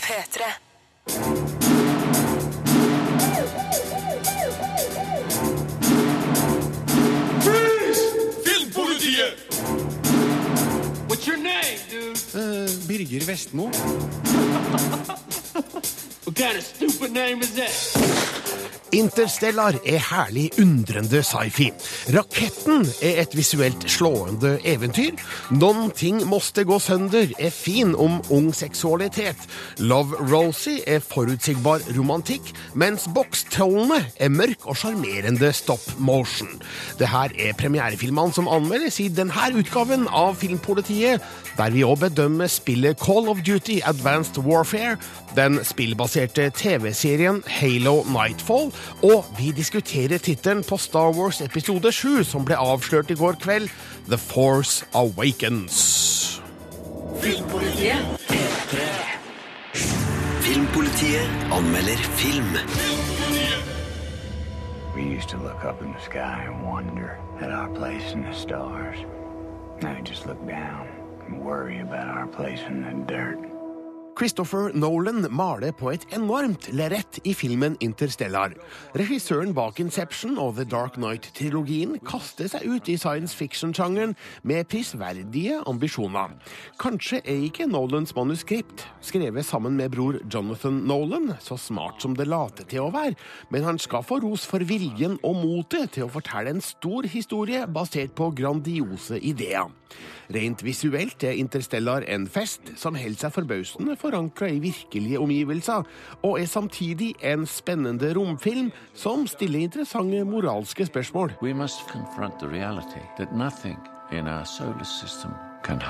P3. Filmpolitiet! What's your name, dude? Eh, Birger Vestmo. What kind of stupid name is that? Interstellar er herlig undrende sci-fi. Raketten er et visuelt slående eventyr. Noen ting måste gå sønder er fin om ung seksualitet. Love Rosie er forutsigbar romantikk, mens bokstrollene er mørk og sjarmerende stop motion. Det her er premierefilmene som anmeldes i denne utgaven av Filmpolitiet, der vi òg bedømmer spillet Call of Duty Advanced Warfare, den spillbaserte TV-serien Halo Nightfall, og vi diskuterer tittelen på Star Wars episode 7, som ble avslørt i går kveld, The Force Awakens. Filmpolitiet. Filmpolitiet anmelder film. We used to look up in the sky and wonder at our place in the stars. Now we just look down and worry about our place in the dirt. Christopher Nolan maler på et enormt lerret i filmen Interstellar. Regissøren bak Inception og The Dark Knight-trilogien kaster seg ut i science fiction-sjangeren med prisverdige ambisjoner. Kanskje er ikke Nolans manuskript, skrevet sammen med bror Jonathan Nolan, så smart som det later til å være, men han skal få ros for viljen og motet til å fortelle en stor historie basert på grandiose ideer. Rent visuelt er Interstellar en fest som holder seg forbausende forankra i virkelige omgivelser, og er samtidig en spennende romfilm som stiller interessante moralske spørsmål. We must confront the reality that nothing in our solar system can.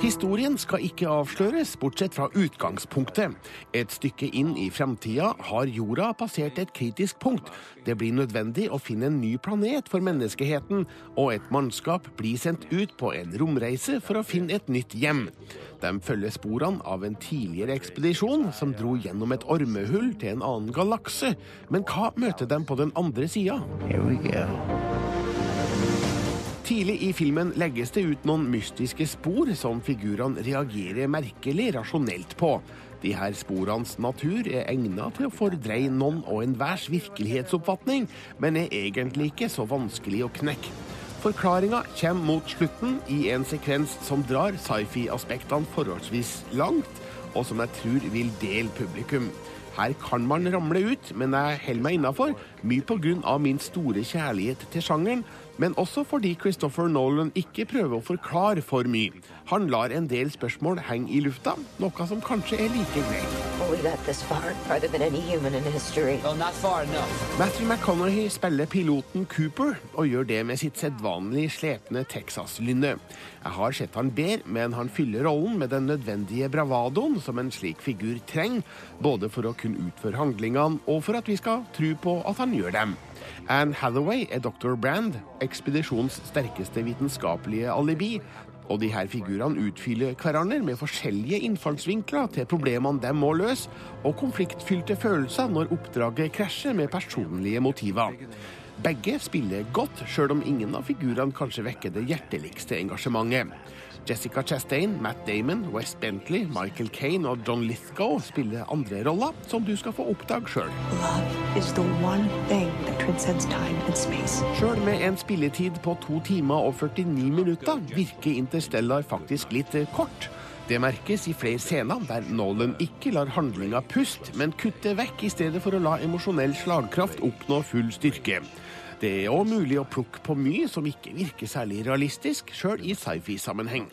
Historien skal ikke avsløres, bortsett fra utgangspunktet. Et stykke inn i framtida har jorda passert et kritisk punkt. Det blir nødvendig å finne en ny planet for menneskeheten, og et mannskap blir sendt ut på en romreise for å finne et nytt hjem. De følger sporene av en tidligere ekspedisjon som dro gjennom et ormehull til en annen galakse. Men hva møter dem på den andre sida? Tidlig i filmen legges det ut noen mystiske spor som figurene reagerer merkelig rasjonelt på. De her sporenes natur er egnet til å fordreie noen og enhvers virkelighetsoppfatning, men er egentlig ikke så vanskelig å knekke. Forklaringa kommer mot slutten i en sekvens som drar sci-fi-aspektene forholdsvis langt, og som jeg tror vil dele publikum. Her kan man ramle ut, men jeg holder meg innafor, mye pga. min store kjærlighet til sjangeren, men også fordi Christopher Nolan ikke prøver å forklare for mye. Han lar en del spørsmål henge i lufta, noe som kanskje er like greit. We got this far, farther than any human in history. Well, not far enough. Matthew McConaughey spiller piloten Cooper, og gjør det med sitt sedvanlig slepne Texas-lynne. Jeg har sett han bedre, men han fyller rollen med den nødvendige bravadoen som en slik figur trenger, både for å kunne utføre handlingene og for at vi skal tro på at han gjør dem. Anne Hathaway er Dr. Brand, ekspedisjonens sterkeste vitenskapelige alibi, og de her figurene utfyller hverandre med forskjellige innfallsvinkler til problemene de må løse, og konfliktfylte følelser når oppdraget krasjer med personlige motiver. Begge spiller godt, sjøl om ingen av figurene kanskje vekker det hjerteligste engasjementet. Jessica Chastain, Matt Damon, Wes Bentley, Michael Kane og John Lithgow spiller andre roller, som du skal få oppdage sjøl. Love is the one thing that transcends time and space. Sjøl med en spilletid på to timer og 49 minutter virker Interstellar faktisk litt kort. Det merkes i flere scener der Nolan ikke lar handlinga puste, men kutter vekk i stedet for å la emosjonell slagkraft oppnå full styrke. Det er òg mulig å plukke på mye som ikke virker særlig realistisk, sjøl i sci-fi-sammenheng.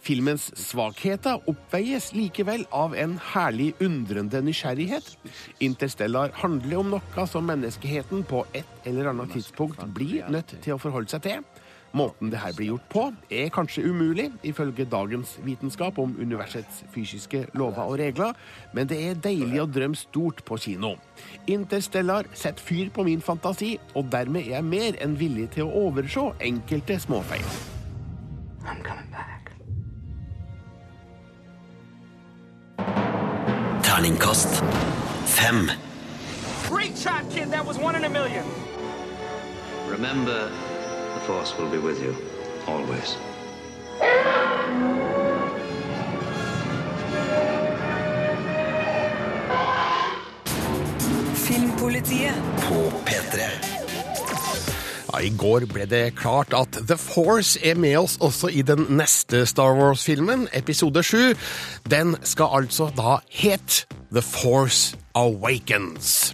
Filmens svakheter oppveies likevel av en herlig undrende nysgjerrighet. Interstellar handler om noe som menneskeheten på et eller annet tidspunkt blir nødt til å forholde seg til. Måten det her blir gjort på, er kanskje umulig, ifølge dagens vitenskap om universets fysiske lover og regler, men det er deilig å drømme stort på kino. Interstellar setter fyr på min fantasi, og dermed er jeg mer enn villig til å overse enkelte småfeil. I'm coming back. Terningkast fem. Filmpolitiet på P3. I går ble det klart at The Force er med oss også i den neste Star Wars-filmen, episode 7. Den skal altså da het The Force Awakens.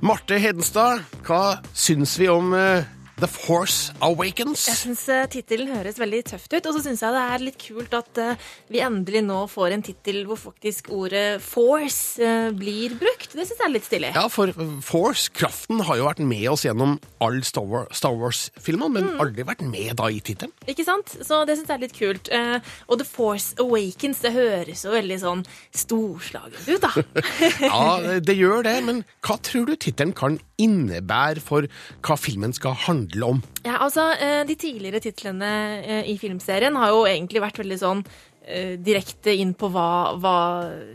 Marte Hedenstad, hva syns vi om eh, The Force Awakens? Jeg syns tittelen høres veldig tøft ut, og så syns jeg det er litt kult at uh, vi endelig nå får en tittel hvor faktisk ordet force uh, blir brukt. Det syns jeg er litt stilig. Ja, for Force, kraften, har jo vært med oss gjennom alle Star War- Star Wars-filmene, men aldri vært med da i tittelen. Ikke sant? Så det syns jeg er litt kult. Eh, og The Force Awakens, det høres jo veldig sånn storslagent ut, da. Ja, det gjør det, men hva tror du tittelen kan innebære for hva filmen skal handle om? Ja, altså, eh, De tidligere titlene eh, i filmserien har jo egentlig vært veldig sånn direkte inn på hva, hva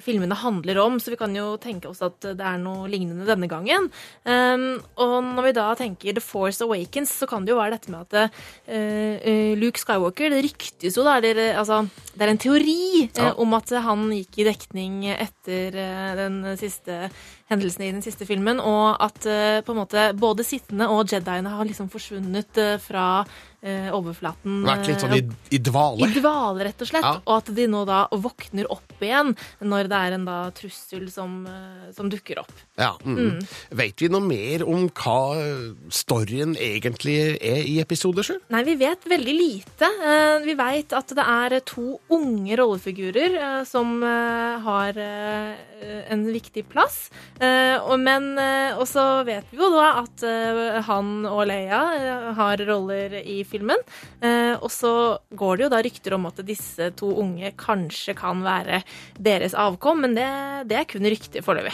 filmene handler om, så vi kan jo tenke oss at det er noe lignende denne gangen. Um, og når vi da tenker The Force Awakens, så kan det jo være dette med at eh, eh, Luke Skywalker Det ryktes jo, da, eh, altså Det er en teori ja. uh, om at han gikk i dekning etter uh, den siste hendelsen i den siste filmen, og at eh, på en måte både sittende og Jediene har liksom forsvunnet eh, fra eh, overflaten. Vært litt sånn i, eh, i dvale? i dvale, rett og slett. Ja. Og at de nå da våkner opp igjen når det er en da trussel som, eh, som dukker opp. Ja, mm. Vet vi noe mer om hva storyen egentlig er i episode 7? Nei, vi vet veldig lite. Eh, Vi vet at det er to unge rollefigurer som har en viktig plass. Og- Men også vet vi jo da at han og Leia har roller i filmen. Eh, Og så går det jo da rykter om at disse to unge kanskje kan være deres avkom, men det, det er kun rykter foreløpig.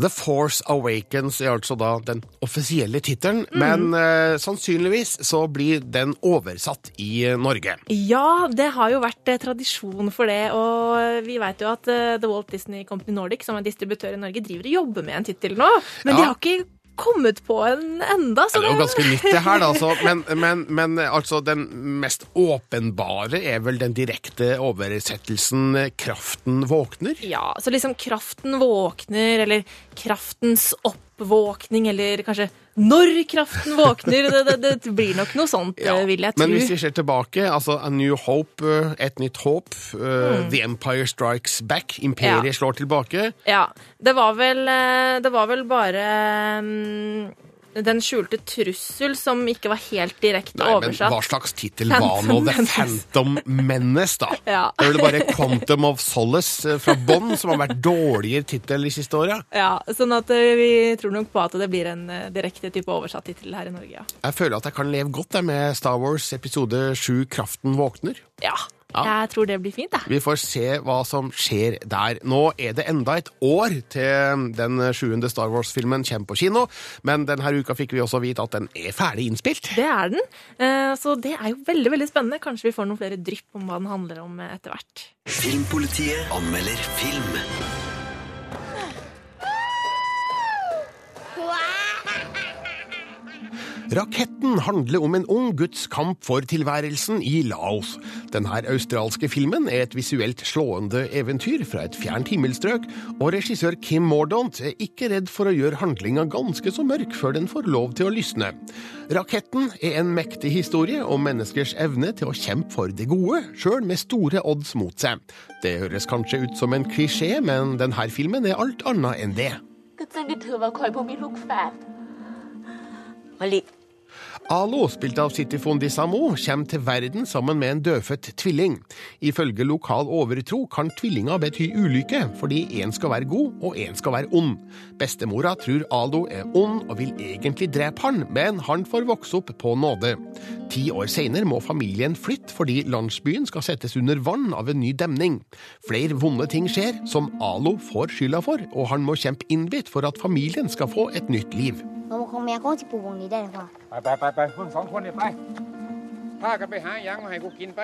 The Force Awakens er altså da den offisielle tittelen, Mm. men eh, sannsynligvis så blir den oversatt i Norge. Ja, det har jo vært eh, tradisjon for det. Og vi vet jo at eh, The Walt Disney Company Nordic, som er distributør i Norge, driver og jobber med en tittel nå. Men de har ikke kommet på en enda. Så Det er jo ganske nytt det her, da. Altså. Men, men, men altså, den mest åpenbare er vel den direkte oversettelsen 'Kraften våkner'? Ja, så liksom kraften våkner, eller kraftens oppvåkning, eller kanskje når kraften våkner. Det, det, det blir nok noe sånt, ja, vil jeg tro. Men hvis vi ser tilbake, altså A New Hope, eh, Et nytt håp, uh, Mm. The Empire Strikes Back, Imperiet Ja. slår tilbake. Ja, det var vel, eh, det var vel bare mm, den skjulte trussel som ikke var helt direkte Nei, men hva slags tittel var nå The. Phantom Menace, da? Ja. Det er vel bare Quantum of Solace eh, fra Bond som har vært dårligere tittel de siste åra. Ja, sånn at eh, vi tror nok på at det blir en eh, direkte type oversatt tittel her i Norge, ja. Jeg føler at jeg kan leve godt jeg, med Star Wars episode 7 Kraften våkner. Ja, Ja. jeg tror det blir fint, Da. Vi får se hva som skjer der. Nå er det enda et år til den sjuende Star Wars-filmen kommer på kino, men denne uka fikk vi også vite at den er ferdig innspilt. Det er den. Eh, Så det er jo veldig veldig spennende. Kanskje vi får noen flere drypp om hva den handler om eh, etter hvert. Filmpolitiet anmelder film. Raketten handler om en ung gutts kamp for tilværelsen i Laos. Denne australske filmen er et visuelt slående eventyr fra et fjernt himmelstrøk, og regissør Kim Mordaunt er ikke redd for å gjøre handlinga ganske så mørk før den får lov til å lysne. Raketten er en mektig historie om menneskers evne til å kjempe for det gode, sjøl med store odds mot seg. Det høres kanskje ut som en klisjé, men denne filmen er alt annet enn det. ก็แจ้งให้เธอว่าคอยพวกมีลูกแฝดมะลิ Alo, spilt av Sitifon Disamo, kommer til verden sammen med en dødfødt tvilling. Ifølge lokal overtro kan tvillinger bety ulykke, fordi én skal være god og én skal være ond. Bestemora tror Alo er ond og vil egentlig drepe han, men han får vokse opp på nåde. Ti år senere må familien flytte fordi landsbyen skal settes under vann av en ny demning. Flere vonde ting skjer, som Alo får skylda for, og han må kjempe innbitt for at familien skal få et nytt liv. น้องแม่คงจะปลูกวงนี้ได้หรือเปล่าไปไปไปไปพวกสองคนเนี่ยไป พากันไปหาหยังมาให้กูกินไป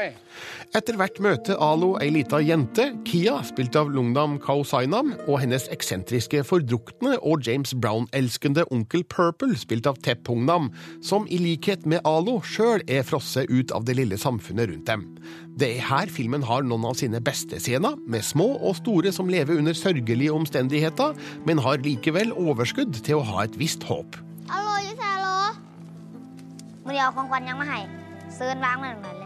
Etter hvert møter Alo ei lita jente, Kia, spilt av Lungnam Kausainam, og hennes eksentriske fordrukne og James Brown-elskende onkel Purple, spilt av Tepp Hungnam, som i likhet med Alo sjøl er frosset ut av det lille samfunnet rundt dem. Det er her filmen har noen av sine beste scener, med små og store som lever under sørgelige omstendigheter, men har likevel overskudd til å ha et visst håp. ฮัลโหลยูแซโลมือ เซื้อนวางเหมือนกันเลย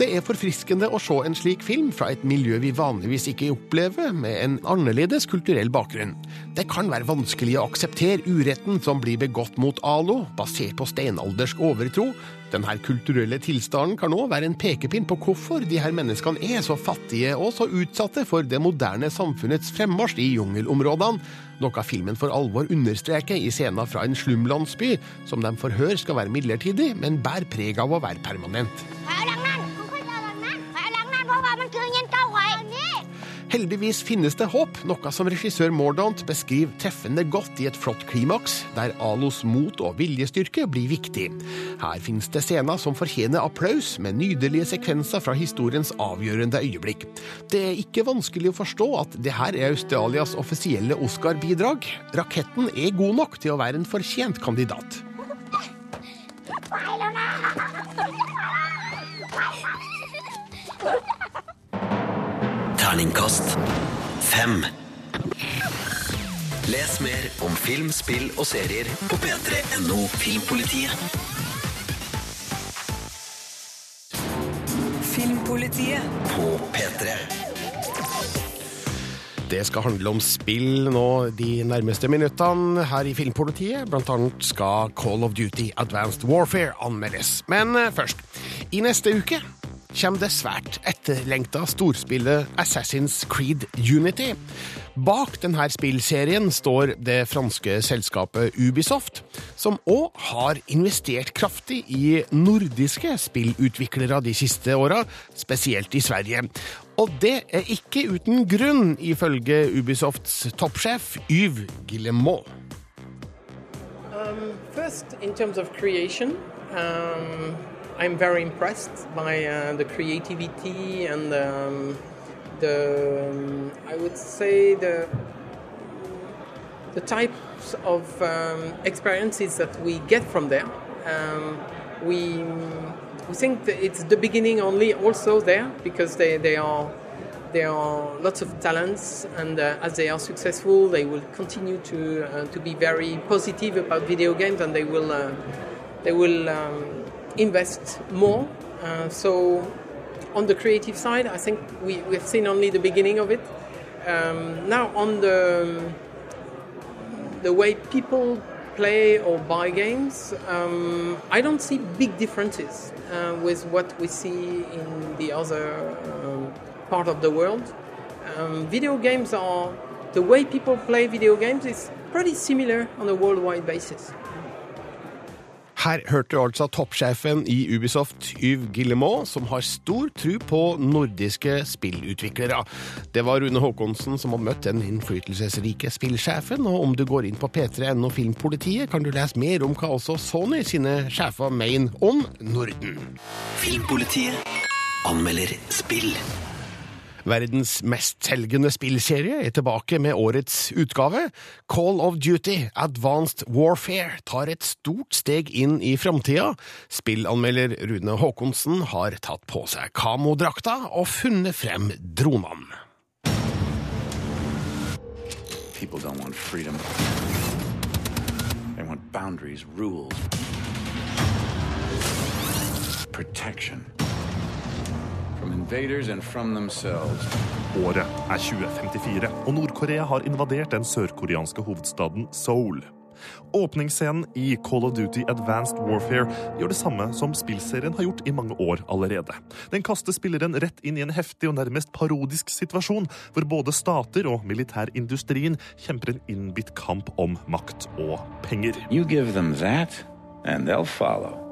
Det er forfriskende å se en slik film fra et miljø vi vanligvis ikke opplever, med en annerledes kulturell bakgrunn. Det kan være vanskelig å akseptere uretten som blir begått mot Alo, basert på steinaldersk overtro. Denne kulturelle tilstanden kan òg være en pekepinn på hvorfor de her menneskene er så fattige og så utsatte for det moderne samfunnets fremmarsj i jungelområdene, noe filmen for alvor understreker i scener fra en slumlandsby, som de forhør skal være midlertidig, men bærer preg av å være permanent. ขา Heldigvis finnes det håp, noe som regissør Mordaunt beskriver treffende godt i et flott klimaks, der Alos mot og viljestyrke blir viktig. Her finnes det scener som fortjener applaus, med nydelige sekvenser fra historiens avgjørende øyeblikk. Det er ikke vanskelig å forstå at det her er Australias offisielle Oscar-bidrag. Raketten er god nok til å være en fortjent kandidat. Trailerne! Terningkast fem. Les mer om film, spill og serier på p3.no Filmpolitiet. Filmpolitiet På P3. Det skal handle om spill nå de nærmeste minuttene her i Filmpolitiet. Blant annet skal Call of Duty Advanced Warfare anmeldes. Men eh, først, i neste uke kommer det svært etterlengta storspillet Assassin's Creed Unity. Bak denne spillserien står det franske selskapet Ubisoft, som òg har investert kraftig i nordiske spillutviklere de siste åra, spesielt i Sverige. Og det er ikke uten grunn, ifølge Ubisofts toppsjef Yves Guillemot. Um, first, in I'm very impressed by uh, the creativity and um, the, um, I would say, the the types of um, experiences that we get from there. Um, we we think it's the beginning only, also there because they, they are there are lots of talents, and uh, as they are successful, they will continue to uh, to be very positive about video games, and they will uh, they will um, invest more. Uh, so, on the creative side, I think we we've seen only the beginning of it. Um, now, on the the way people play or buy games, um, I don't see big differences uh, with what we see in the other um, part of the world. Um, video games are the way people play video games is pretty similar on a worldwide basis. Her hørte du altså toppsjefen i Ubisoft, Yves Guillemot, som har stor tro på nordiske spillutviklere. Det var Rune Haakonsen som hadde møtt den innflytelsesrike spillsjefen, og om du går inn på p3.no Filmpolitiet, kan du lese mer om hva også Sony sine sjefer mener om Norden. Filmpolitiet anmelder spill. Verdens mestselgende spillserie er tilbake med årets utgave. Call of Duty Advanced Warfare tar et stort steg inn i framtida. Spillanmelder Rune Haakonsen har tatt på seg kamodrakta og funnet frem dronene. People don't want freedom. They want boundaries, rules, protection Året er 2054, og Nord-Korea har invadert den sørkoreanske hovedstaden Seoul. Åpningsscenen i Call of Duty Advanced Warfare gjør det samme som spillserien har gjort i mange år allerede. Den kaster spilleren rett inn i en heftig og nærmest parodisk situasjon, hvor både stater og militærindustrien kjemper en innbitt kamp om makt og penger. You give them that, and they'll follow.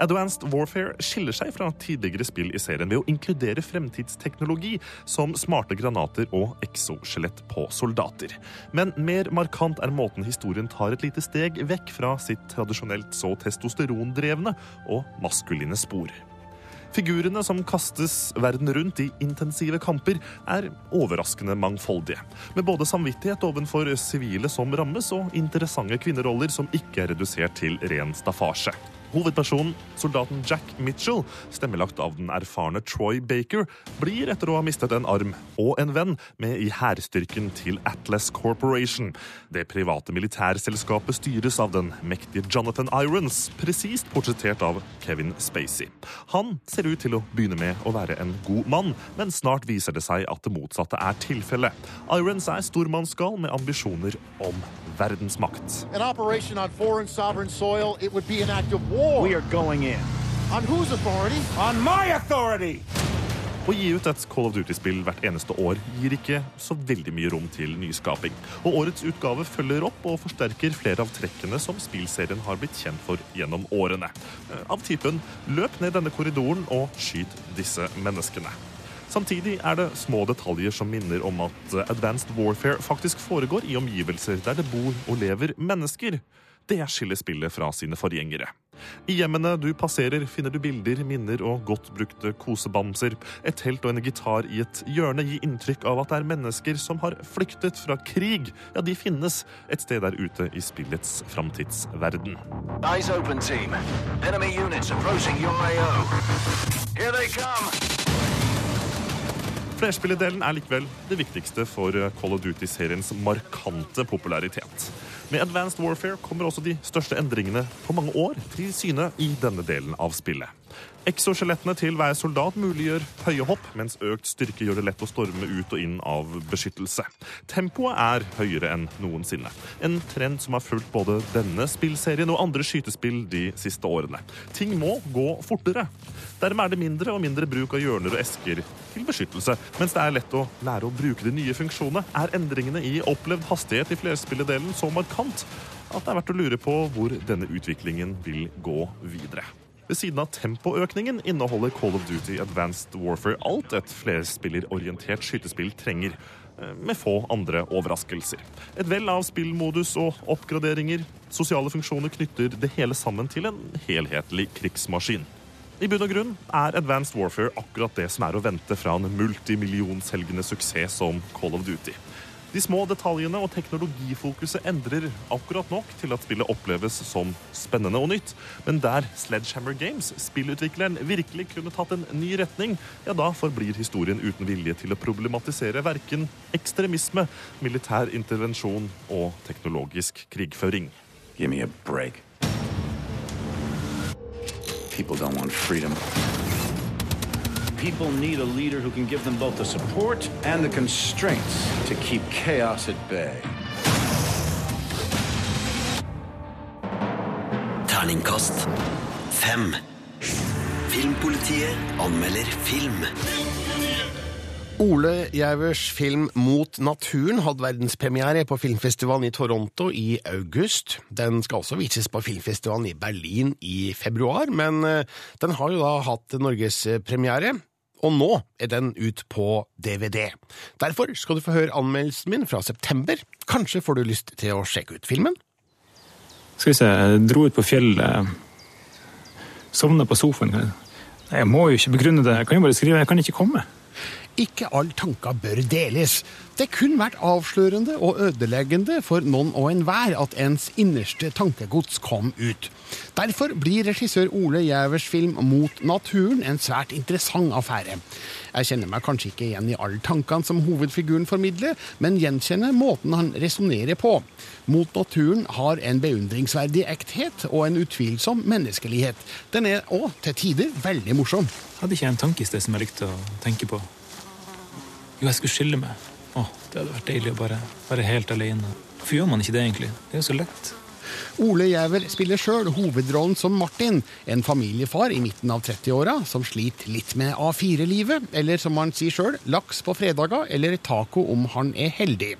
Advanced Warfare skiller seg fra tidligere spill i serien ved å inkludere fremtidsteknologi som smarte granater og exoskjelett på soldater. Men mer markant er måten historien tar et lite steg vekk fra sitt tradisjonelt så testosterondrevne og maskuline spor. Figurene som kastes verden rundt i intensive kamper, er overraskende mangfoldige. Med både samvittighet overfor sivile som rammes, og interessante kvinneroller som ikke er redusert til ren staffasje. Hovedpersonen, soldaten Jack Mitchell, stemmelagt av den erfarne Troy Baker, blir etter å ha mistet en arm og en venn med i hærstyrken til Atlas Corporation. Det private militærselskapet styres av den mektige Jonathan Irons, presist portrettert av Kevin Spacey. Han ser ut til å begynne med å være en god mann, men snart viser det seg at det motsatte er tilfellet. Irons er stormannsgal med ambisjoner om verdensmakt. An operation on foreign sovereign soil, it would be an act of war. We are going in. On whose authority? On my authority! Å gi ut et Call of Duty-spill hvert eneste år gir ikke så veldig mye rom til nyskaping. Og årets utgave følger opp og forsterker flere av trekkene som spillserien har blitt kjent for gjennom årene. Eh, Av typen løp ned denne korridoren og skyt disse menneskene. Samtidig er det små detaljer som minner om at eh, Advanced Warfare faktisk foregår i omgivelser der det bor og lever mennesker. Det skiller spillet fra sine forgjengere. I hjemmene du passerer, finner du bilder, minner og godt brukte kosebamser. Et telt og en gitar i et hjørne gir inntrykk av at det er mennesker som har flyktet fra krig. Ja, de finnes et sted der ute i spillets framtidsverden. Eyes open, team. Enemy units approaching your AO. Here they come. Flerspillerdelen er likevel det viktigste for Call of Duty-seriens markante popularitet. Med Advanced Warfare kommer også de største endringene på mange år til syne i denne delen av spillet. Exoskjelettene til hver soldat muliggjør høye hopp, mens økt styrke gjør det lett å storme ut og inn av beskyttelse. Tempoet er høyere enn noensinne. En trend som har fulgt både denne spillserien og andre skytespill de siste årene. Ting må gå fortere. Dermed er det mindre og mindre bruk av hjørner og esker til beskyttelse. Mens det er lett å lære å bruke de nye funksjonene, er endringene i opplevd hastighet i flerspilledelen så markant at det er verdt å lure på hvor denne utviklingen vil gå videre. Ved siden av tempoøkningen inneholder Call of Duty Advanced Warfare alt et flerspillerorientert skytespill trenger, eh, med få andre overraskelser. Et vell av spillmodus og oppgraderinger, sosiale funksjoner knytter det hele sammen til en helhetlig krigsmaskin. I bunn og grunn er Advanced Warfare akkurat det som er å vente fra en multimillionselgende suksess som Call of Duty. De små detaljene og teknologifokuset endrer akkurat nok til at spillet oppleves som spennende og nytt. Men der Sledgehammer Games, spillutvikleren, virkelig kunne tatt en ny retning, ja, da forblir historien uten vilje til å problematisere verken ekstremisme, militær intervensjon og teknologisk krigføring. Give me a break. People don't want freedom. People need a leader who can give them both the support and the constraints to keep chaos at bay. Terningkast fem. Filmpolitiet anmelder film. Ole Gjævers film Mot naturen hadde verdenspremiere på filmfestivalen i Toronto i august. Den skal også vises på filmfestivalen i Berlin i februar, men eh, den har jo da hatt norgespremiere. Og nå er den ut på DVD. Derfor skal du få høre anmeldelsen min fra september. Kanskje får du lyst til å sjekke ut filmen? Skal vi se, jeg dro ut på fjellet. Sovna på sofaen. Jeg må jo ikke begrunne det. Jeg kan jo bare skrive 'jeg kan ikke komme'. Ikke alle tanker bør deles. Det kunne vært avslørende og ødeleggende for noen og enhver at ens innerste tankegods kom ut. Derfor blir regissør Ole Gjævers film Mot naturen en svært interessant affære. Jeg kjenner meg kanskje ikke igjen i alle tankene som hovedfiguren formidler, men gjenkjenner måten han resonnerer på. Mot naturen har en beundringsverdig ekthet og en utvilsom menneskelighet. Den er òg til tider veldig morsom. Hadde ikke jeg en tanke i sted som jeg likte å tenke på? Jo, jeg skulle skille meg. Å, det hadde vært deilig å bare være helt alene. Hvorfor gjør man ikke det, egentlig? Det er jo så lett. Ole Gjæver spiller sjøl hovedrollen som Martin, en familiefar i midten av 30-åra som sliter litt med A4-livet, eller som han sier sjøl, laks på fredager eller taco om han er heldig.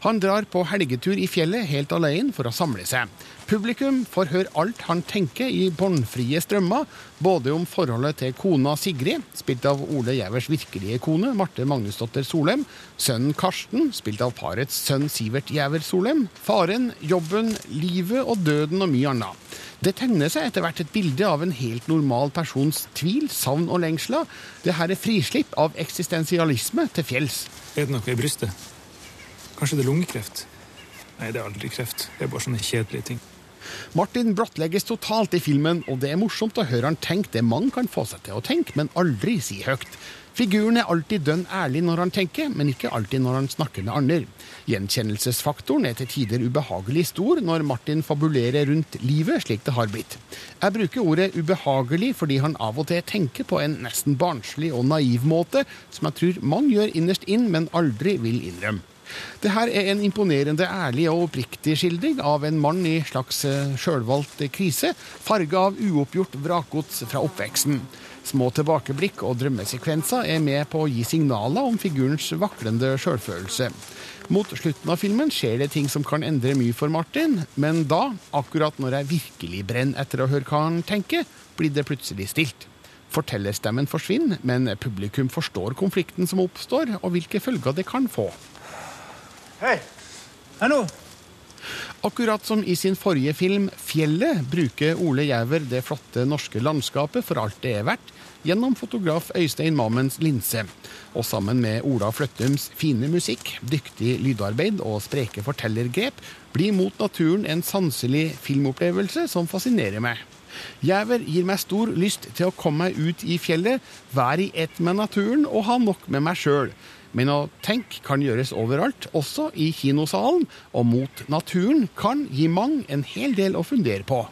Han drar på helgetur i fjellet helt alene for å samle seg. Publikum får høre alt han tenker i båndfrie strømmer, både om forholdet til kona Sigrid, spilt av Ole Gjævers virkelige kone, Marte Magnusdotter Solem, sønnen Karsten, spilt av parets sønn Sivert Gjæver Solem, faren, jobben, livet og døden og mye annet. Det tegner seg etter hvert et bilde av en helt normal persons tvil, savn og lengsler. Det her er frislipp av eksistensialisme til fjells. Er det noe i brystet? Kanskje det er lungekreft? Nei, det er aldri kreft. Det er bare sånne kjedelige ting. Martin blottlegges totalt i filmen, og det er morsomt å høre han tenke det mange kan få seg til å tenke, men aldri si høyt. Figuren er alltid dønn ærlig når han tenker, men ikke alltid når han snakker med andre. Gjenkjennelsesfaktoren er til tider ubehagelig stor når Martin fabulerer rundt livet slik det har blitt. Jeg bruker ordet ubehagelig fordi han av og til tenker på en nesten barnslig og naiv måte, som jeg tror mange gjør innerst inn, men aldri vil innrømme. Det her er en imponerende ærlig og oppriktig skildring av en mann i slags eh, sjølvalgt krise, farga av uoppgjort vrakgods fra oppveksten. Små tilbakeblikk og drømmesekvenser er med på å gi signaler om figurens vaklende sjølfølelse. Mot slutten av filmen skjer det ting som kan endre mye for Martin, men da, akkurat når jeg virkelig brenner etter å høre hva han tenker, blir det plutselig stilt. Fortellerstemmen forsvinner, men publikum forstår konflikten som oppstår, og hvilke følger det kan få. Hei! Hallo! Akkurat som i sin forrige film 'Fjellet' bruker Ole Gjæver det flotte norske landskapet for alt det er verdt, gjennom fotograf Øystein Mammens linse. Og sammen med Ola Fløttums fine musikk, dyktig lydarbeid og spreke fortellergrep blir Mot naturen en sanselig filmopplevelse som fascinerer meg. Gjæver gir meg stor lyst til å komme meg ut i fjellet, være i ett med naturen og ha nok med meg sjøl. Men å tenke kan gjøres overalt, også i kinosalen, og Mot naturen kan gi mange en hel del å fundere på.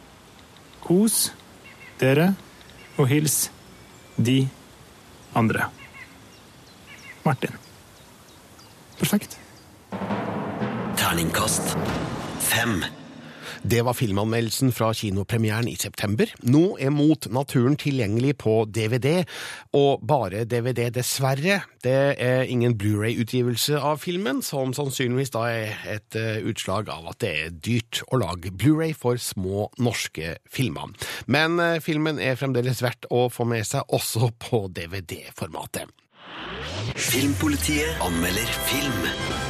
Kos dere og hils de andre. Martin. Perfekt. Terningkast fem. Det var filmanmeldelsen fra kinopremieren i september. Nå er Mot naturen tilgjengelig på DVD, og bare DVD, dessverre. Det er ingen Blu-ray-utgivelse av filmen, som sannsynligvis da er et uh, utslag av at det er dyrt å lage Blu-ray for små norske filmer. Men uh, filmen er fremdeles verdt å få med seg også på DVD-formatet. Filmpolitiet anmelder film.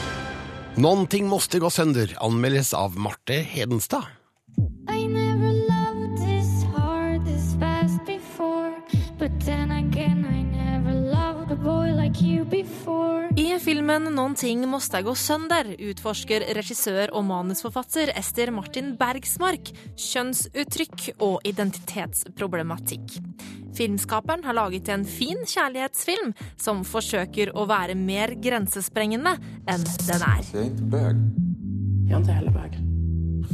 Noen ting måste gå sønder, anmeldes av Marte Hedenstad. I never loved this hard, this fast before. But then again, I never loved a boy like you before. I filmen 'Noen ting måste gå sønder' utforsker regissør og manusforfatter Ester Martin Bergsmark kjønnsuttrykk og identitetsproblematikk. Filmskaperen har laget en fin kjærlighetsfilm som forsøker å være mer grensesprengende enn den er. Jeg er ikke bøg. Jeg er ikke heller bög.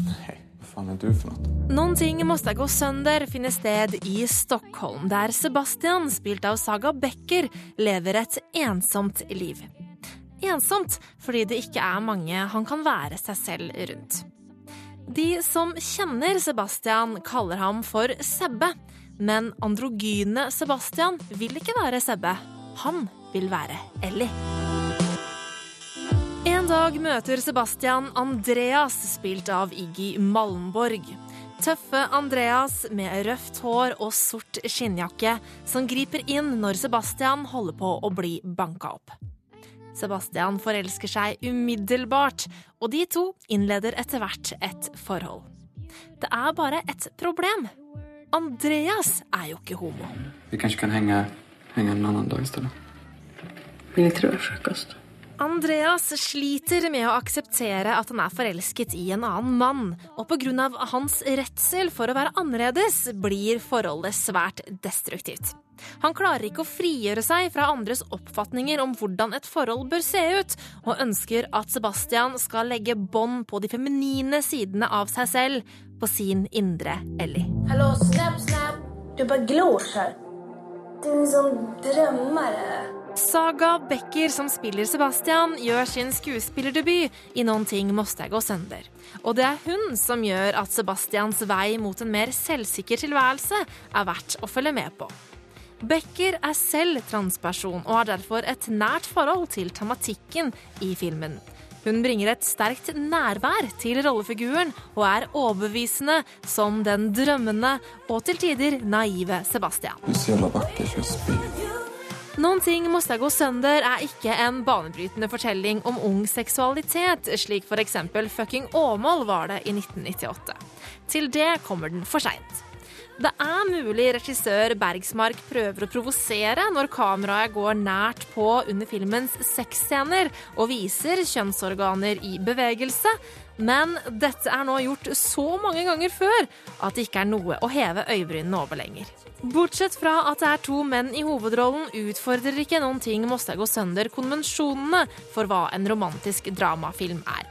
Nej, vad fan är du för något? Noen ting måste gå sønder finner sted i Stockholm, der Sebastian, spilt av Saga Becker, lever et ensomt liv. Ensomt fordi det ikke er mange han kan være seg selv rundt. De som kjenner Sebastian, kaller ham for Sebbe. Men androgyne Sebastian vil ikke være Sebbe. Han vil være Ellie. En dag møter Sebastian Andreas, spilt av Iggy Malmborg. Tøffe Andreas med røft hår og sort skinnjakke, som griper inn når Sebastian holder på å bli banka opp. Sebastian forelsker seg umiddelbart, og de to innleder etter hvert et forhold. Det er bare et problem. Andreas er jo ikke homo. Vi kanskje kan henge, henge en annen dag i stedet. Men jeg tror det er frukost? Andreas sliter med å akseptere at han er forelsket i en annen mann, og pga. hans redsel for å være annerledes blir forholdet svært destruktivt. Han klarer ikke å frigjøre seg fra andres oppfatninger om hvordan et forhold bør se ut, og ønsker at Sebastian skal legge bånd på de feminine sidene av seg selv, på sin indre Ellie. Hallo, snap, snap. Du bare glor här. Du er en sånn drömmare. Saga Becker, som spiller Sebastian, gjør sin skuespillerdebut i Noen ting måste gå sønder. Og det er hun som gjør at Sebastians vei mot en mer selvsikker tilværelse er verdt å følge med på. Becker er selv transperson og har derfor et nært forhold til tematikken i filmen. Hun bringer et sterkt nærvær til rollefiguren og er overbevisende som den drømmende og til tider naive Sebastian. Du är Noen ting måste gå sønder er ikke en banebrytende fortelling om ung seksualitet, slik f.eks. Fucking Åmål var det i 1998. Til det kommer den for seint. Det er mulig regissør Bergsmark prøver å provosere når kameraet går nært på under filmens sexscener og viser kjønnsorganer i bevegelse, men dette er nå gjort så mange ganger før at det ikke er noe å heve øyebrynene over lenger. Bortsett fra at det er to menn i hovedrollen, utfordrer ikke noen ting Mosta gå sønder konvensjonene for hva en romantisk dramafilm er.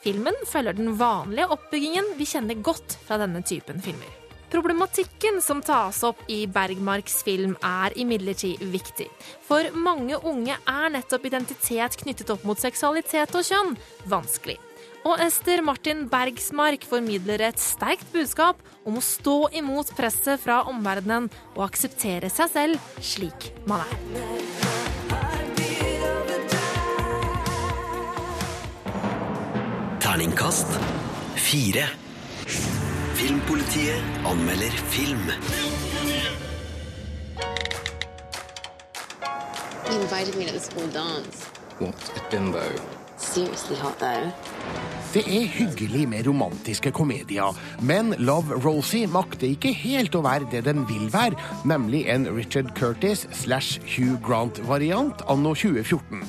Filmen følger den vanlige oppbyggingen vi kjenner godt fra denne typen filmer. Problematikken som tas opp i Bergmarks film er imidlertid viktig. For mange unge er nettopp identitet knyttet opp mot seksualitet og kjønn vanskelig. Og Ester Martin Bergsmark formidler et sterkt budskap om å stå imot presset fra omverdenen og akseptere seg selv slik man er. Terningkast fire. Filmpolitiet anmelder film. You invited me to the school dance. What a bimbo. Seriously hot though. Det er hyggelig med romantiske komedier, men Love Rosie makter ikke helt å være det den vil være, nemlig en Richard Curtis slash Hugh Grant-variant anno 2014.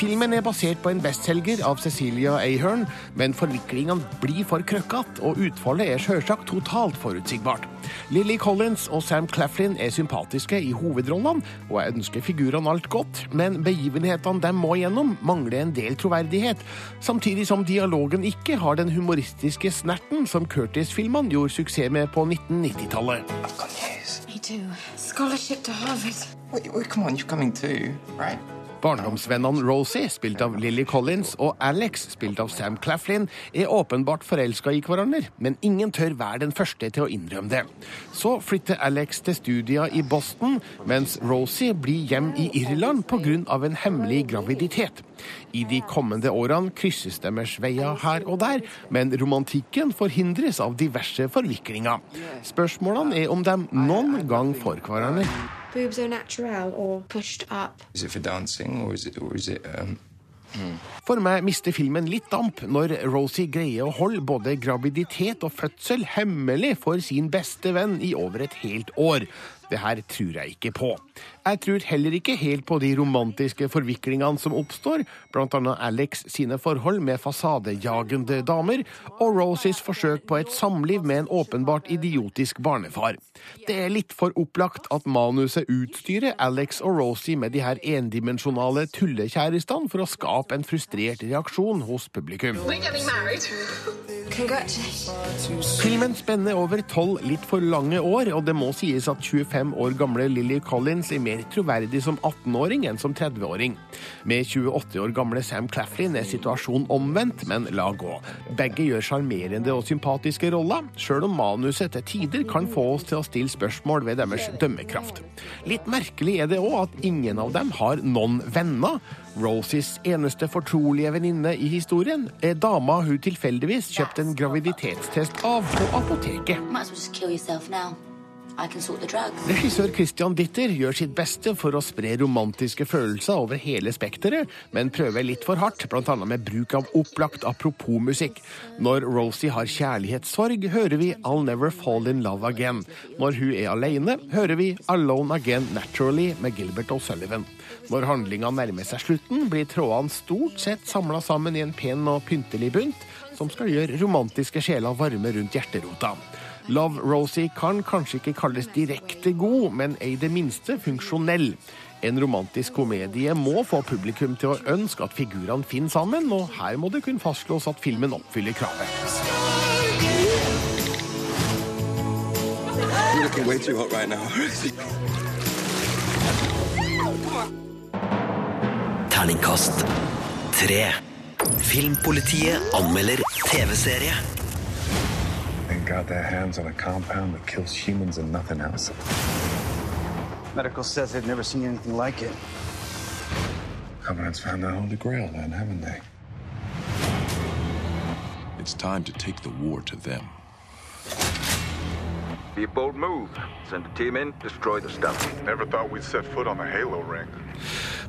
Filmen er basert på en bestselger av Cecilia Ahern, men forviklingene blir for krøkkete, og utfallet er sjølsagt totalt forutsigbart. Lily Collins og Sam Claflin er sympatiske i hovedrollene, og jeg ønsker figurene alt godt, men begivenhetene de må gjennom, mangler en del troverdighet, samtidig som dialogen ikke har den humoristiske snerten som Curtis-filmene gjorde suksess med på 1990-tallet. Me too. Scholarship to Harvard. Wait, wait, come on, you're coming too, right? Barndomsvennene Rosie, spilt av Lily Collins, og Alex, spilt av Sam Claflin, er åpenbart forelska i hverandre, men ingen tør være den første til å innrømme det. Så flytter Alex til studier i Boston, mens Rosie blir hjem i Irland pga. en hemmelig graviditet. I de kommende årene krysses deres veier her og der, men romantikken forhindres av diverse forviklinger. Spørsmålene er om de noen gang får hverandre. Boobs are natural or pushed up. Is it for dancing or is it, or is it um, hmm. For meg mister filmen litt damp når Rosie greier å holde både graviditet og fødsel hemmelig for sin beste venn i over et helt år. Det her tror jeg ikke på. Jeg tror heller ikke helt på de romantiske forviklingene som oppstår, annet Alex sine forhold med fasadejagende damer, og Rosies forsøk på et samliv med en åpenbart idiotisk barnefar. Det er litt for opplagt at manuset utstyrer Alex og Rosie med de her endimensjonale tullekjærestene for å skape en frustrert reaksjon hos publikum. Filmen spenner over tolv litt for lange år, og det må sies at 25 år gamle Lily Collins er mer troverdig som 18-åring enn som 30-åring. Med 28 år gamle Sam Claflin er situasjonen omvendt, men la gå. Begge gjør sjarmerende og sympatiske roller, sjøl om manuset til tider kan få oss til å stille spørsmål ved deres dømmekraft. Litt merkelig er det òg at ingen av dem har noen venner. Rosies eneste fortrolige venninne i historien er dama hun tilfeldigvis kjøpte en graviditetstest av på apoteket. Regissør Christian Ditter gjør sitt beste for å spre romantiske følelser over hele spekteret, men prøver litt for hardt, bl.a. med bruk av opplagt apropos-musikk. Når Rosie har kjærlighetssorg, hører vi I'll Never Fall In Love Again. Når hun er alene, hører vi Alone Again Naturally med Gilbert O'Sullivan. Når handlinga nærmer seg slutten, blir trådene stort sett samla sammen i en pen og pyntelig bunt, som skal gjøre romantiske sjeler varme rundt hjerterota. Love Rosie kan kanskje ikke kalles direkte god, men er i det minste funksjonell. En romantisk komedie må få publikum til å ønske at figurene finner sammen, og her må det kun fastslås at filmen oppfyller kravet. Terningkast tre. Filmpolitiet anmelder TV-serie. They got their hands on a compound that kills humans and nothing else. Medical says they've never seen anything like it. Covenant's found the Holy Grail then, haven't they? It's time to take the war to them. Be a bold move. Send a team in, destroy the stuff. Never thought we'd set foot on the Halo ring.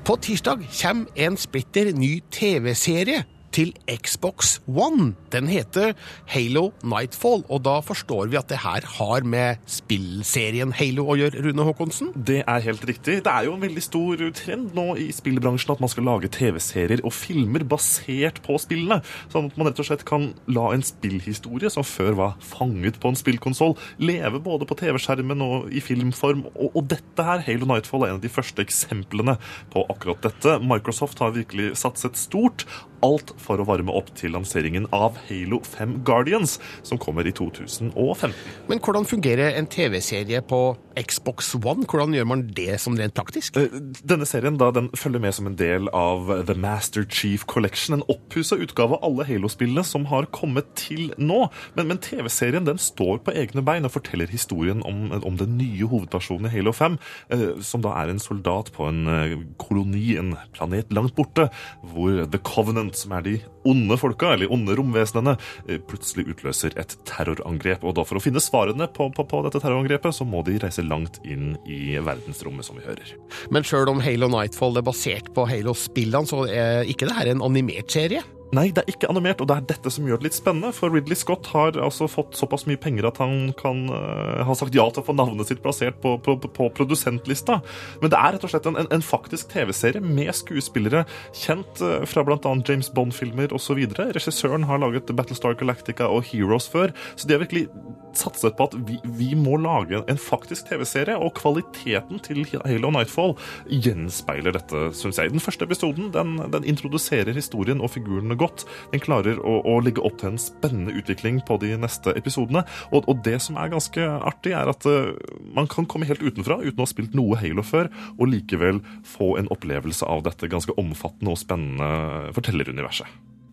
På tirsdag kommer en splitter ny TV-serie til Xbox One. Den heter Halo Nightfall, og da forstår vi at det her har med spillserien Halo å gjøre, Rune Håkonsen? Det er helt riktig. Det er jo en veldig stor trend nå i spillbransjen at man skal lage TV-serier og filmer basert på spillene. Sånn at man rett og slett kan la en spillhistorie som før var fanget på en spillkonsoll, leve både på TV-skjermen og i filmform. Og, og dette her, Halo Nightfall, er en av de første eksemplene på akkurat dette. Microsoft har virkelig satset stort. Alt for å varme opp til lanseringen av Halo 5 Guardians, som kommer i 2015. Men hvordan fungerer en TV-serie på Xbox One? Hvordan gjør man det som rent praktisk? Eh, Denne serien da, den følger med som en del av The Master Chief Collection, en oppussa utgave av alle Halo-spillene som har kommet til nå. Men, men TV-serien den står på egne bein og forteller historien om, om den nye hovedpersonen i Halo 5, eh, som da er en soldat på en eh, koloni, en planet langt borte, hvor The Covenant, som er de onde folka, eller onde romvesenene, plutselig utløser et terrorangrep. Og da for å finne svarene på, på, på dette terrorangrepet, så må de reise langt inn i verdensrommet, som vi hører. Men sjøl om Halo Nightfall er basert på Halo-spillene, så er ikke det her en animert serie? Nei, det er ikke animert, og det er dette som gjør det litt spennende. For Ridley Scott har altså fått såpass mye penger at han kan uh, ha sagt ja til å få navnet sitt plassert på, på, på produsentlista. Men det er rett og slett en, en, en faktisk TV-serie med skuespillere kjent uh, fra bl.a. James Bond-filmer osv. Regissøren har laget Battlestar Galactica og Heroes før, så de har virkelig satset på at vi, vi må lage en faktisk TV-serie, og kvaliteten til Halo Nightfall gjenspeiler dette, syns jeg. Den første episoden den, den introduserer historien og figurene godt. Den klarer å, å legge opp til en spennende utvikling på de neste episodene. Og, og det som er ganske artig, er at uh, man kan komme helt utenfra uten å ha spilt noe Halo før, og likevel få en opplevelse av dette ganske omfattende og spennende fortelleruniverset.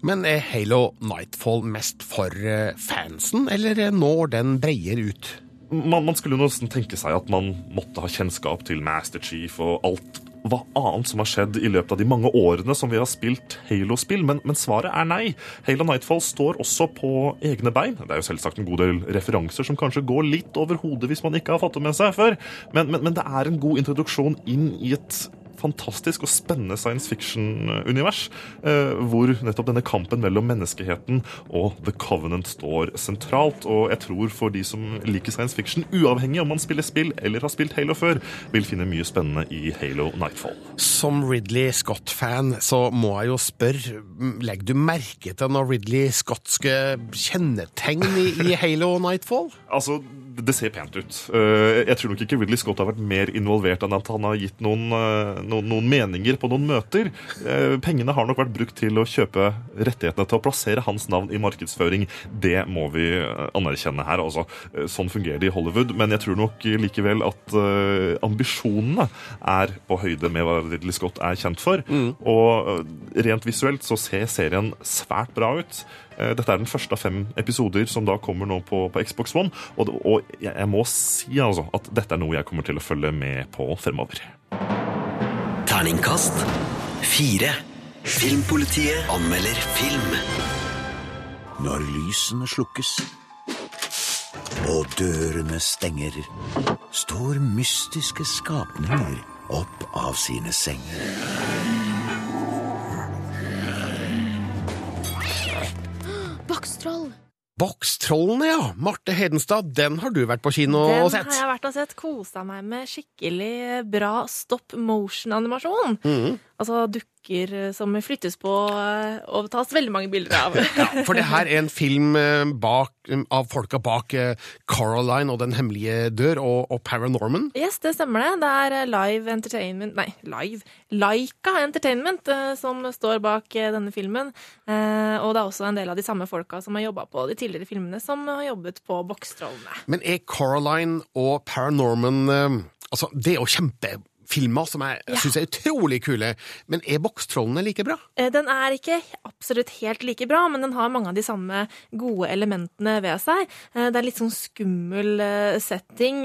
Men er Halo Nightfall mest for eh, fansen, eller når den breier ut? Man, man skulle nesten tenke seg at man måtte ha kjennskap til Master Chief og alt hva annet som har skjedd i løpet av de mange årene som vi har spilt Halo-spill, men, men, svaret er nei. Halo Nightfall står også på egne bein. Det er jo selvsagt en god del referanser som kanskje går litt over hodet hvis man ikke har fått det med seg før, men, men, men det er en god introduksjon inn i et fantastisk og spennende science fiction-univers, eh, hvor nettopp denne kampen mellom menneskeheten og The Covenant står sentralt. Og jeg tror for de som liker science fiction, uavhengig om man spiller spill eller har spilt Halo før, vil finne mye spennende i Halo Nightfall. Som Ridley Scott-fan så må jeg jo spørre, legger du merke til noen Ridley Scottske kjennetegn i, i Halo Nightfall? Altså, det ser pent ut. Eh, Jeg tror nok ikke Ridley Scott har vært mer involvert enn at han har gitt noen, eh, noen, noen meninger på noen møter. Eh, Pengene har nok vært brukt til å kjøpe rettighetene til å plassere hans navn i markedsføring. Det må vi anerkjenne her. Altså, sånn fungerer det i Hollywood. Men jeg tror nok likevel at ambisjonene er på høyde med hva Ridley Scott er kjent for. Og eh, rent visuelt så ser serien svært bra ut. Dette er den første av fem episoder som da kommer nå på, på Xbox One. Og, det- og jeg, jeg må si altså at dette er noe jeg kommer til å følge med på fremover. Terningkast fire. Filmpolitiet anmelder film. Når lysene slukkes og dørene stenger, står mystiske skapninger opp av sine senger. Bokstroll. Bokstrollene, ja. Marte Hedenstad, den har du vært på kino Den og har jeg vært og sett. Kosa meg med skikkelig bra stop motion-animasjon. Mm. Altså dukker som flyttes på eh, og tas veldig mange bilder av. Ja, for det her er en film eh, bak, av folka bak eh, Coraline og Den hemmelige dør og, og Paranorman. Yes, det stemmer det. Det er eh, Live Entertainment Nei, Live. Laika Entertainment eh, som står bak eh, denne filmen. Eh, og det er også en del av de samme folka som har jobba på de tidligere filmene, som har jobbet på Bokstrollene. Men er Coraline og Paranorman eh, Altså, det er jo kjempefilmer som jeg Ja. syns er utrolig kule, men er Bokstrollene like bra? Eh, Den er ikke absolutt helt like bra, men den har mange av de samme gode elementene ved seg. Eh, Det er litt sånn skummel eh, setting,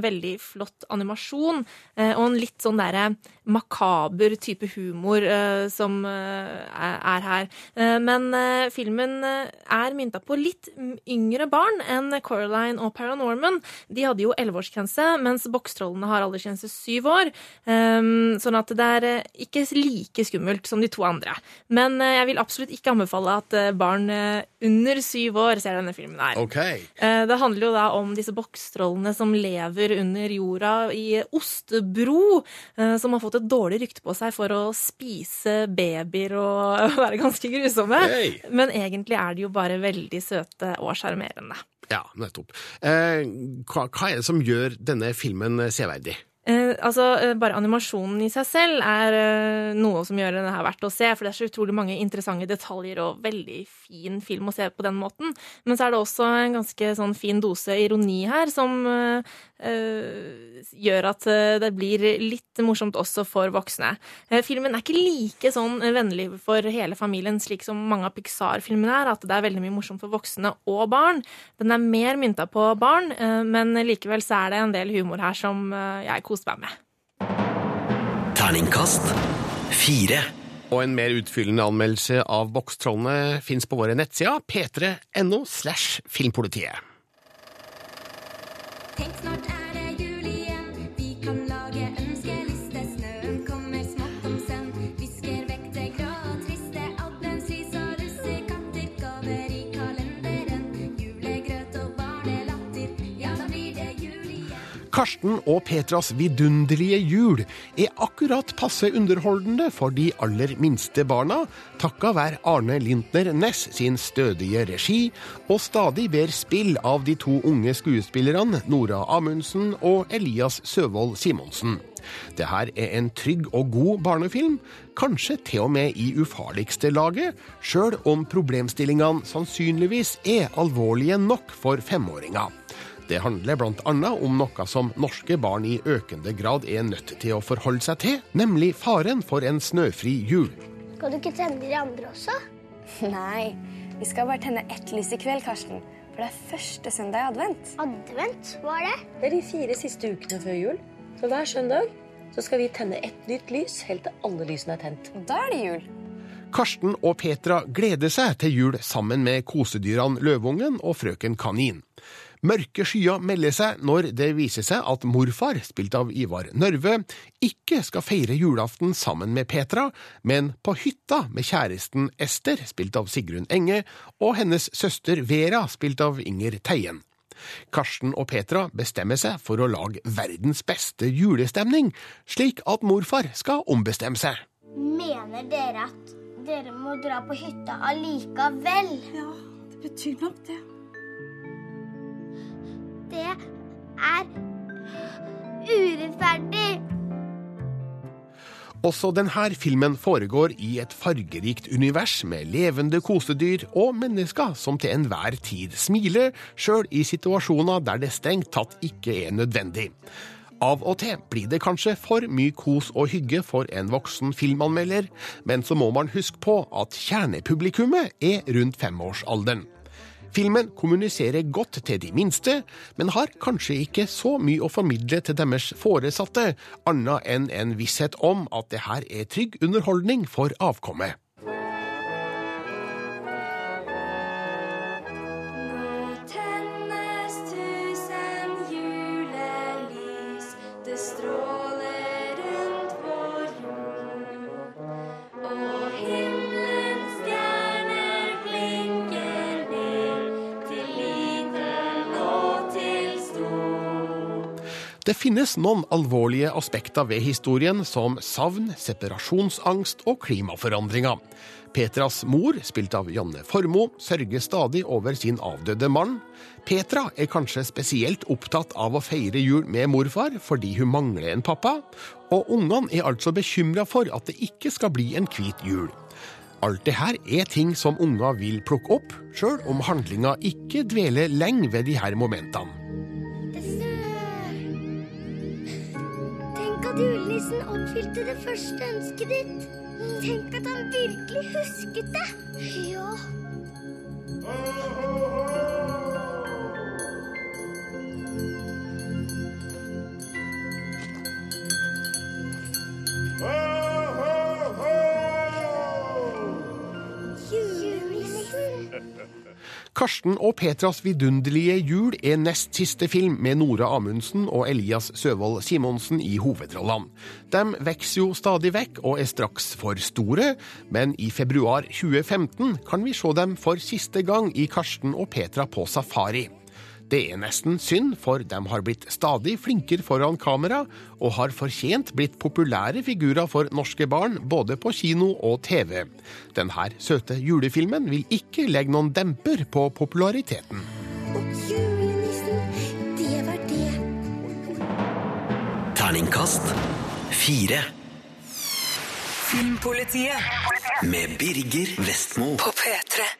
veldig flott animasjon, og en litt sånn derre makaber type humor eh, som eh, er er her. Eh, Men filmen er mynta på litt yngre barn enn Coraline og Paranorman. De hadde jo elleveårsgrense, mens bokstrollene har aldersgrense syv år. Sånn at det er ikke like skummelt som de to andre. Men jeg vil absolutt ikke anbefale at barn under syv år ser denne filmen her. OK. Eh, Det handler jo da om disse bokstrollene som lever under jorda i Ostebro, som har fått et dårlig rykte på seg for å spise babyer og være ganske grusomme. Hey. Men egentlig er de jo bare veldig søte og sjarmerende. Ja, nettopp. Eh, hva, hva er det som gjør denne filmen severdig? Eh, altså, eh, Bare animasjonen i seg selv er eh, noe som gjør denne her verdt å se, for det er så utrolig mange interessante detaljer og veldig fin film å se på den måten. Men så er det også en ganske sånn fin dose ironi her, som eh, gjør at eh, det blir litt morsomt også for voksne. Eh, filmen er ikke like sånn vennlig for hele familien, slik som mange av Pixar-filmene er, at det er veldig mye morsomt for voksne og barn. Den er mer mynta på barn, eh, men likevel så er det en del humor her som eh, jeg koste meg med. Terningkast fire. Og en mer utfyllende anmeldelse av Bokstrollene fins på våre nettsider p3.no slash filmpolitiet. Tenk, snart er Karsten og Petras vidunderlige jul er akkurat passe underholdende for de aller minste barna, takka være Arne Lintner Næss sin stødige regi og stadig bedre spill av de to unge skuespillerne Nora Amundsen og Elias Søvold Simonsen. Det her er en trygg og god barnefilm, kanskje til og med i ufarligste laget, sjøl om problemstillingene sannsynligvis er alvorlige nok for femåringer. Det handler annet om noe som norske barn i økende grad er nødt til å forholde seg til, nemlig faren for en snøfri jul. Skal du ikke tenne de andre også? Nei, vi skal bare tenne ett lys i kveld, Karsten. For det er første søndag i advent. Advent? Hva er det? Det er de fire siste ukene før jul. Så hver søndag så skal vi tenne ett nytt lys helt til alle lysene er tent. Da er det jul. Karsten og Petra gleder seg til jul sammen med kosedyrene Løvungen og frøken Kanin. Mørke skyer melder seg når det viser seg at morfar, spilt av Ivar Nørve, ikke skal feire julaften sammen med Petra, men på hytta med kjæresten Ester, spilt av Sigrun Enge, og hennes søster Vera, spilt av Inger Teien. Karsten og Petra bestemmer seg for å lage verdens beste julestemning, slik at morfar skal ombestemme seg. Mener dere at dere må dra på hytta allikevel? Ja, det betyr nok det. Det er urettferdig. Også denne filmen foregår i et fargerikt univers med levende kosedyr og mennesker som til enhver tid smiler, sjøl i situasjoner der det strengt tatt ikke er nødvendig. Av og til blir det kanskje for mye kos og hygge for en voksen filmanmelder, men så må man huske på at kjernepublikummet er rundt femårsalderen. Filmen kommuniserer godt til de minste, men har kanskje ikke så mye å formidle til deres foresatte, annet enn en visshet om at det her er trygg underholdning for avkommet. Det finnes noen alvorlige aspekter ved historien, som savn, separasjonsangst og klimaforandringer. Petras mor, spilt av Janne Formoe, sørger stadig over sin avdøde mann. Petra er kanskje spesielt opptatt av å feire jul med morfar fordi hun mangler en pappa, og ungene er altså bekymra for at det ikke skal bli en hvit jul. Alt det her er ting som unger vil plukke opp, sjøl om handlinga ikke dveler lenge ved de her momentene. At julenissen oppfylte det første ønsket ditt. Tenk at han virkelig husket det. Ja. Karsten og Petras vidunderlige jul er nest siste film med Nora Amundsen og Elias Søvold Simonsen i hovedrollene. De vokser jo stadig vekk og er straks for store, men i februar 2015 kan vi se dem for siste gang i Karsten og Petra på safari. Det er nesten synd, for de har blitt stadig flinkere foran kamera, og har fortjent blitt populære figurer for norske barn, både på kino og TV. Denne søte julefilmen vil ikke legge noen demper på populariteten. Og Julenissen, det var det. Terningkast fire. Filmpolitiet Med Birger Vestmo. på P3.